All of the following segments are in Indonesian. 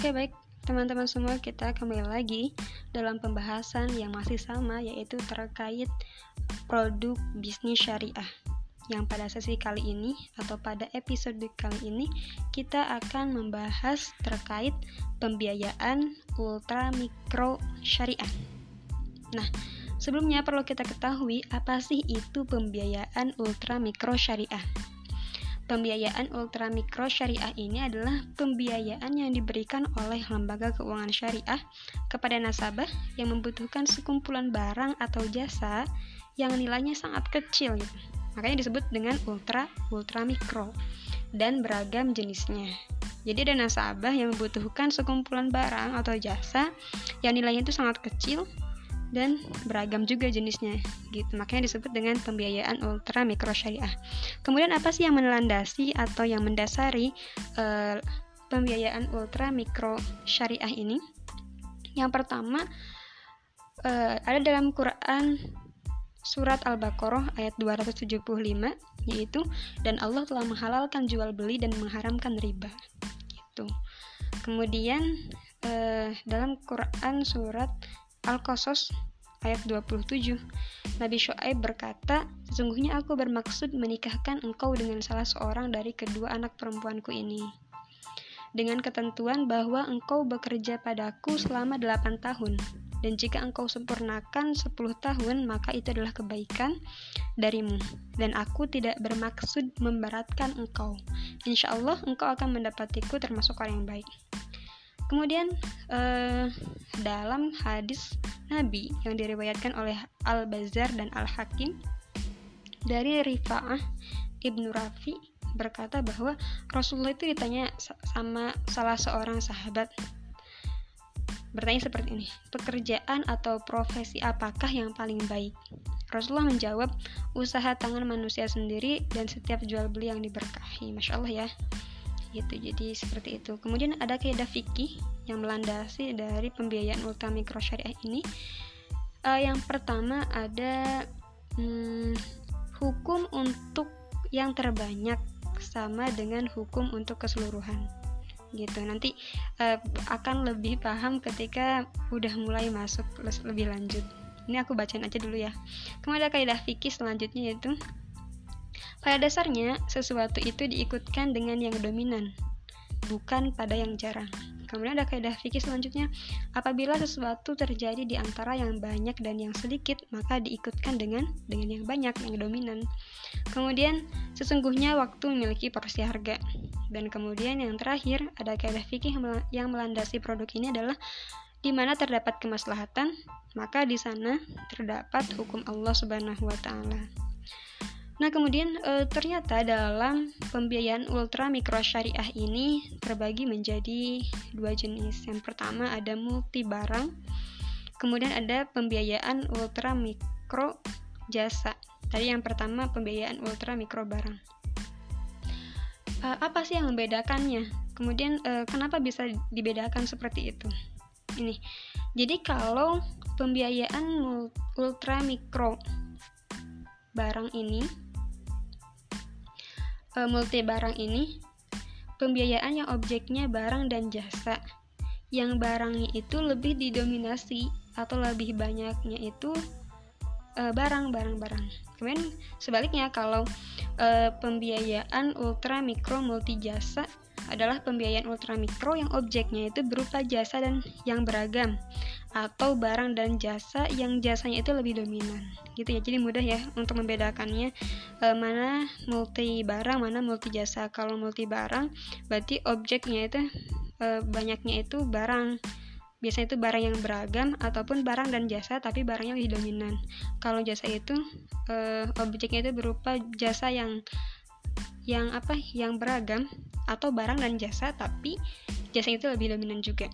Oke baik teman-teman semua kita kembali lagi dalam pembahasan yang masih sama yaitu terkait produk bisnis syariah yang pada sesi kali ini atau pada episode kali ini kita akan membahas terkait pembiayaan ultra mikro syariah. Nah, sebelumnya perlu kita ketahui apa sih itu pembiayaan ultra mikro syariah. Pembiayaan ultramikro syariah ini adalah pembiayaan yang diberikan oleh lembaga keuangan syariah kepada nasabah yang membutuhkan sekumpulan barang atau jasa yang nilainya sangat kecil gitu. Makanya disebut dengan ultra ultramikro dan beragam jenisnya. Jadi ada nasabah yang membutuhkan sekumpulan barang atau jasa yang nilainya itu sangat kecil dan beragam juga jenisnya gitu. Makanya disebut dengan pembiayaan ultra mikro syariah. Kemudian apa sih yang menelandasi atau yang mendasari uh, pembiayaan ultra mikro syariah ini? Yang pertama uh, ada dalam Quran surat Al-Baqarah ayat 275 yaitu dan Allah telah menghalalkan jual beli dan mengharamkan riba gitu. Kemudian uh, dalam Quran surat Al-Qasas ayat 27. Nabi Shu'aib berkata, Sesungguhnya aku bermaksud menikahkan engkau dengan salah seorang dari kedua anak perempuanku ini. Dengan ketentuan bahwa engkau bekerja padaku selama 8 tahun. Dan jika engkau sempurnakan 10 tahun, maka itu adalah kebaikan darimu. Dan aku tidak bermaksud memberatkan engkau. Insya Allah engkau akan mendapatiku termasuk orang yang baik. Kemudian uh, dalam hadis Nabi yang diriwayatkan oleh Al-Bazar dan Al-Hakim dari Rifa'ah Ibnu Rafi berkata bahwa Rasulullah itu ditanya sama salah seorang sahabat bertanya seperti ini pekerjaan atau profesi apakah yang paling baik? Rasulullah menjawab usaha tangan manusia sendiri dan setiap jual beli yang diberkahi. Masya Allah ya gitu. Jadi seperti itu. Kemudian ada kaidah fikih yang melandasi dari pembiayaan ultra mikro syariah ini. Uh, yang pertama ada hmm, hukum untuk yang terbanyak sama dengan hukum untuk keseluruhan gitu. Nanti uh, akan lebih paham ketika udah mulai masuk lebih lanjut. Ini aku bacain aja dulu ya. Kemudian ada kaidah fikih selanjutnya yaitu pada dasarnya, sesuatu itu diikutkan dengan yang dominan, bukan pada yang jarang. Kemudian ada kaidah fikih selanjutnya, apabila sesuatu terjadi di antara yang banyak dan yang sedikit, maka diikutkan dengan dengan yang banyak, yang dominan. Kemudian, sesungguhnya waktu memiliki porsi harga. Dan kemudian yang terakhir, ada kaidah fikih yang melandasi produk ini adalah di mana terdapat kemaslahatan, maka di sana terdapat hukum Allah Subhanahu wa taala. Nah, kemudian e, ternyata dalam pembiayaan ultra mikro syariah ini terbagi menjadi dua jenis. Yang pertama ada multi barang, kemudian ada pembiayaan ultra mikro jasa. Tadi yang pertama pembiayaan ultra mikro barang. E, apa sih yang membedakannya? Kemudian e, kenapa bisa dibedakan seperti itu? Ini. Jadi kalau pembiayaan ultra mikro barang ini e, multi barang ini pembiayaan yang objeknya barang dan jasa. Yang barangnya itu lebih didominasi atau lebih banyaknya itu e, barang barang barang kemudian sebaliknya kalau e, pembiayaan ultra mikro multi jasa adalah pembiayaan ultramikro yang objeknya itu berupa jasa dan yang beragam atau barang dan jasa yang jasanya itu lebih dominan gitu ya. Jadi mudah ya untuk membedakannya e, mana multi barang mana multi jasa. Kalau multi barang berarti objeknya itu e, banyaknya itu barang. Biasanya itu barang yang beragam ataupun barang dan jasa tapi barangnya lebih dominan. Kalau jasa itu e, objeknya itu berupa jasa yang yang apa yang beragam atau barang dan jasa tapi jasa itu lebih dominan juga.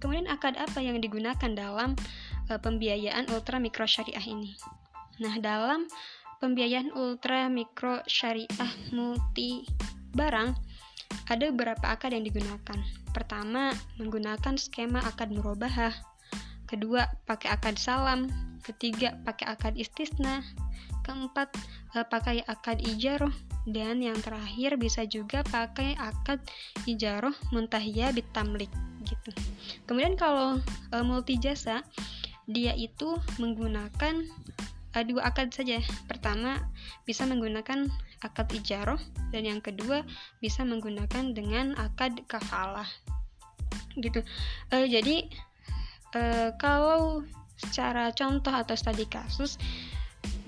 Kemudian akad apa yang digunakan dalam e, pembiayaan ultra mikro syariah ini? Nah, dalam pembiayaan ultra mikro syariah multi barang ada beberapa akad yang digunakan. Pertama, menggunakan skema akad murabahah. Kedua, pakai akad salam. Ketiga, pakai akad istisna. Keempat, e, pakai akad ijaroh dan yang terakhir bisa juga pakai akad ijaroh muntahiyah bitamlik gitu. Kemudian kalau e, multi jasa dia itu menggunakan e, dua akad saja. Pertama bisa menggunakan akad ijaroh dan yang kedua bisa menggunakan dengan akad kafalah gitu. E, jadi e, kalau secara contoh atau studi kasus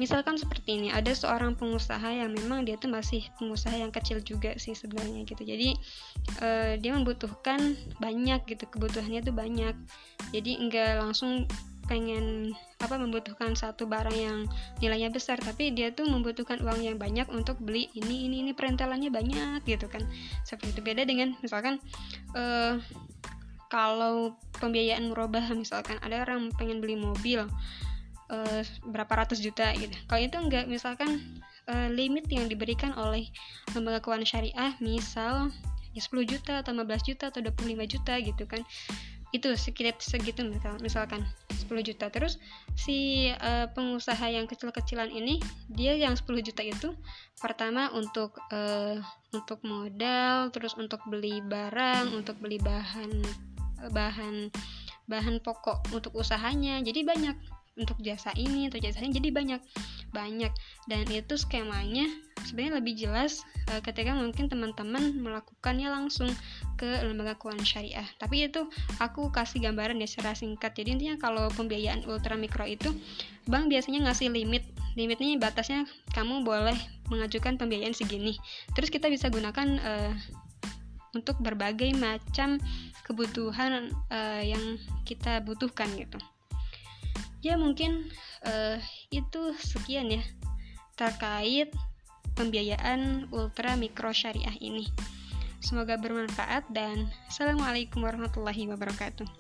misalkan seperti ini ada seorang pengusaha yang memang dia tuh masih pengusaha yang kecil juga sih sebenarnya gitu. Jadi uh, dia membutuhkan banyak gitu kebutuhannya tuh banyak. Jadi enggak langsung pengen apa membutuhkan satu barang yang nilainya besar tapi dia tuh membutuhkan uang yang banyak untuk beli ini ini ini perintilannya banyak gitu kan. Seperti itu. Beda dengan misalkan uh, kalau pembiayaan merubah misalkan ada orang pengen beli mobil uh, berapa ratus juta gitu. Kalau itu enggak misalkan uh, limit yang diberikan oleh lembaga keuangan syariah misal ya 10 juta atau 15 juta atau 25 juta gitu kan. Itu sekitar segitu misal, misalkan 10 juta. Terus si uh, pengusaha yang kecil-kecilan ini dia yang 10 juta itu pertama untuk uh, untuk modal terus untuk beli barang untuk beli bahan bahan bahan pokok untuk usahanya. Jadi banyak untuk jasa ini atau jasanya jadi banyak banyak. Dan itu skemanya sebenarnya lebih jelas uh, ketika mungkin teman-teman melakukannya langsung ke lembaga keuangan syariah. Tapi itu aku kasih gambaran ya secara singkat. Jadi intinya kalau pembiayaan ultra mikro itu bank biasanya ngasih limit. Limitnya batasnya kamu boleh mengajukan pembiayaan segini. Terus kita bisa gunakan uh, untuk berbagai macam kebutuhan uh, yang kita butuhkan gitu ya mungkin uh, itu sekian ya terkait pembiayaan ultra mikro syariah ini. Semoga bermanfaat dan Assalamualaikum warahmatullahi wabarakatuh.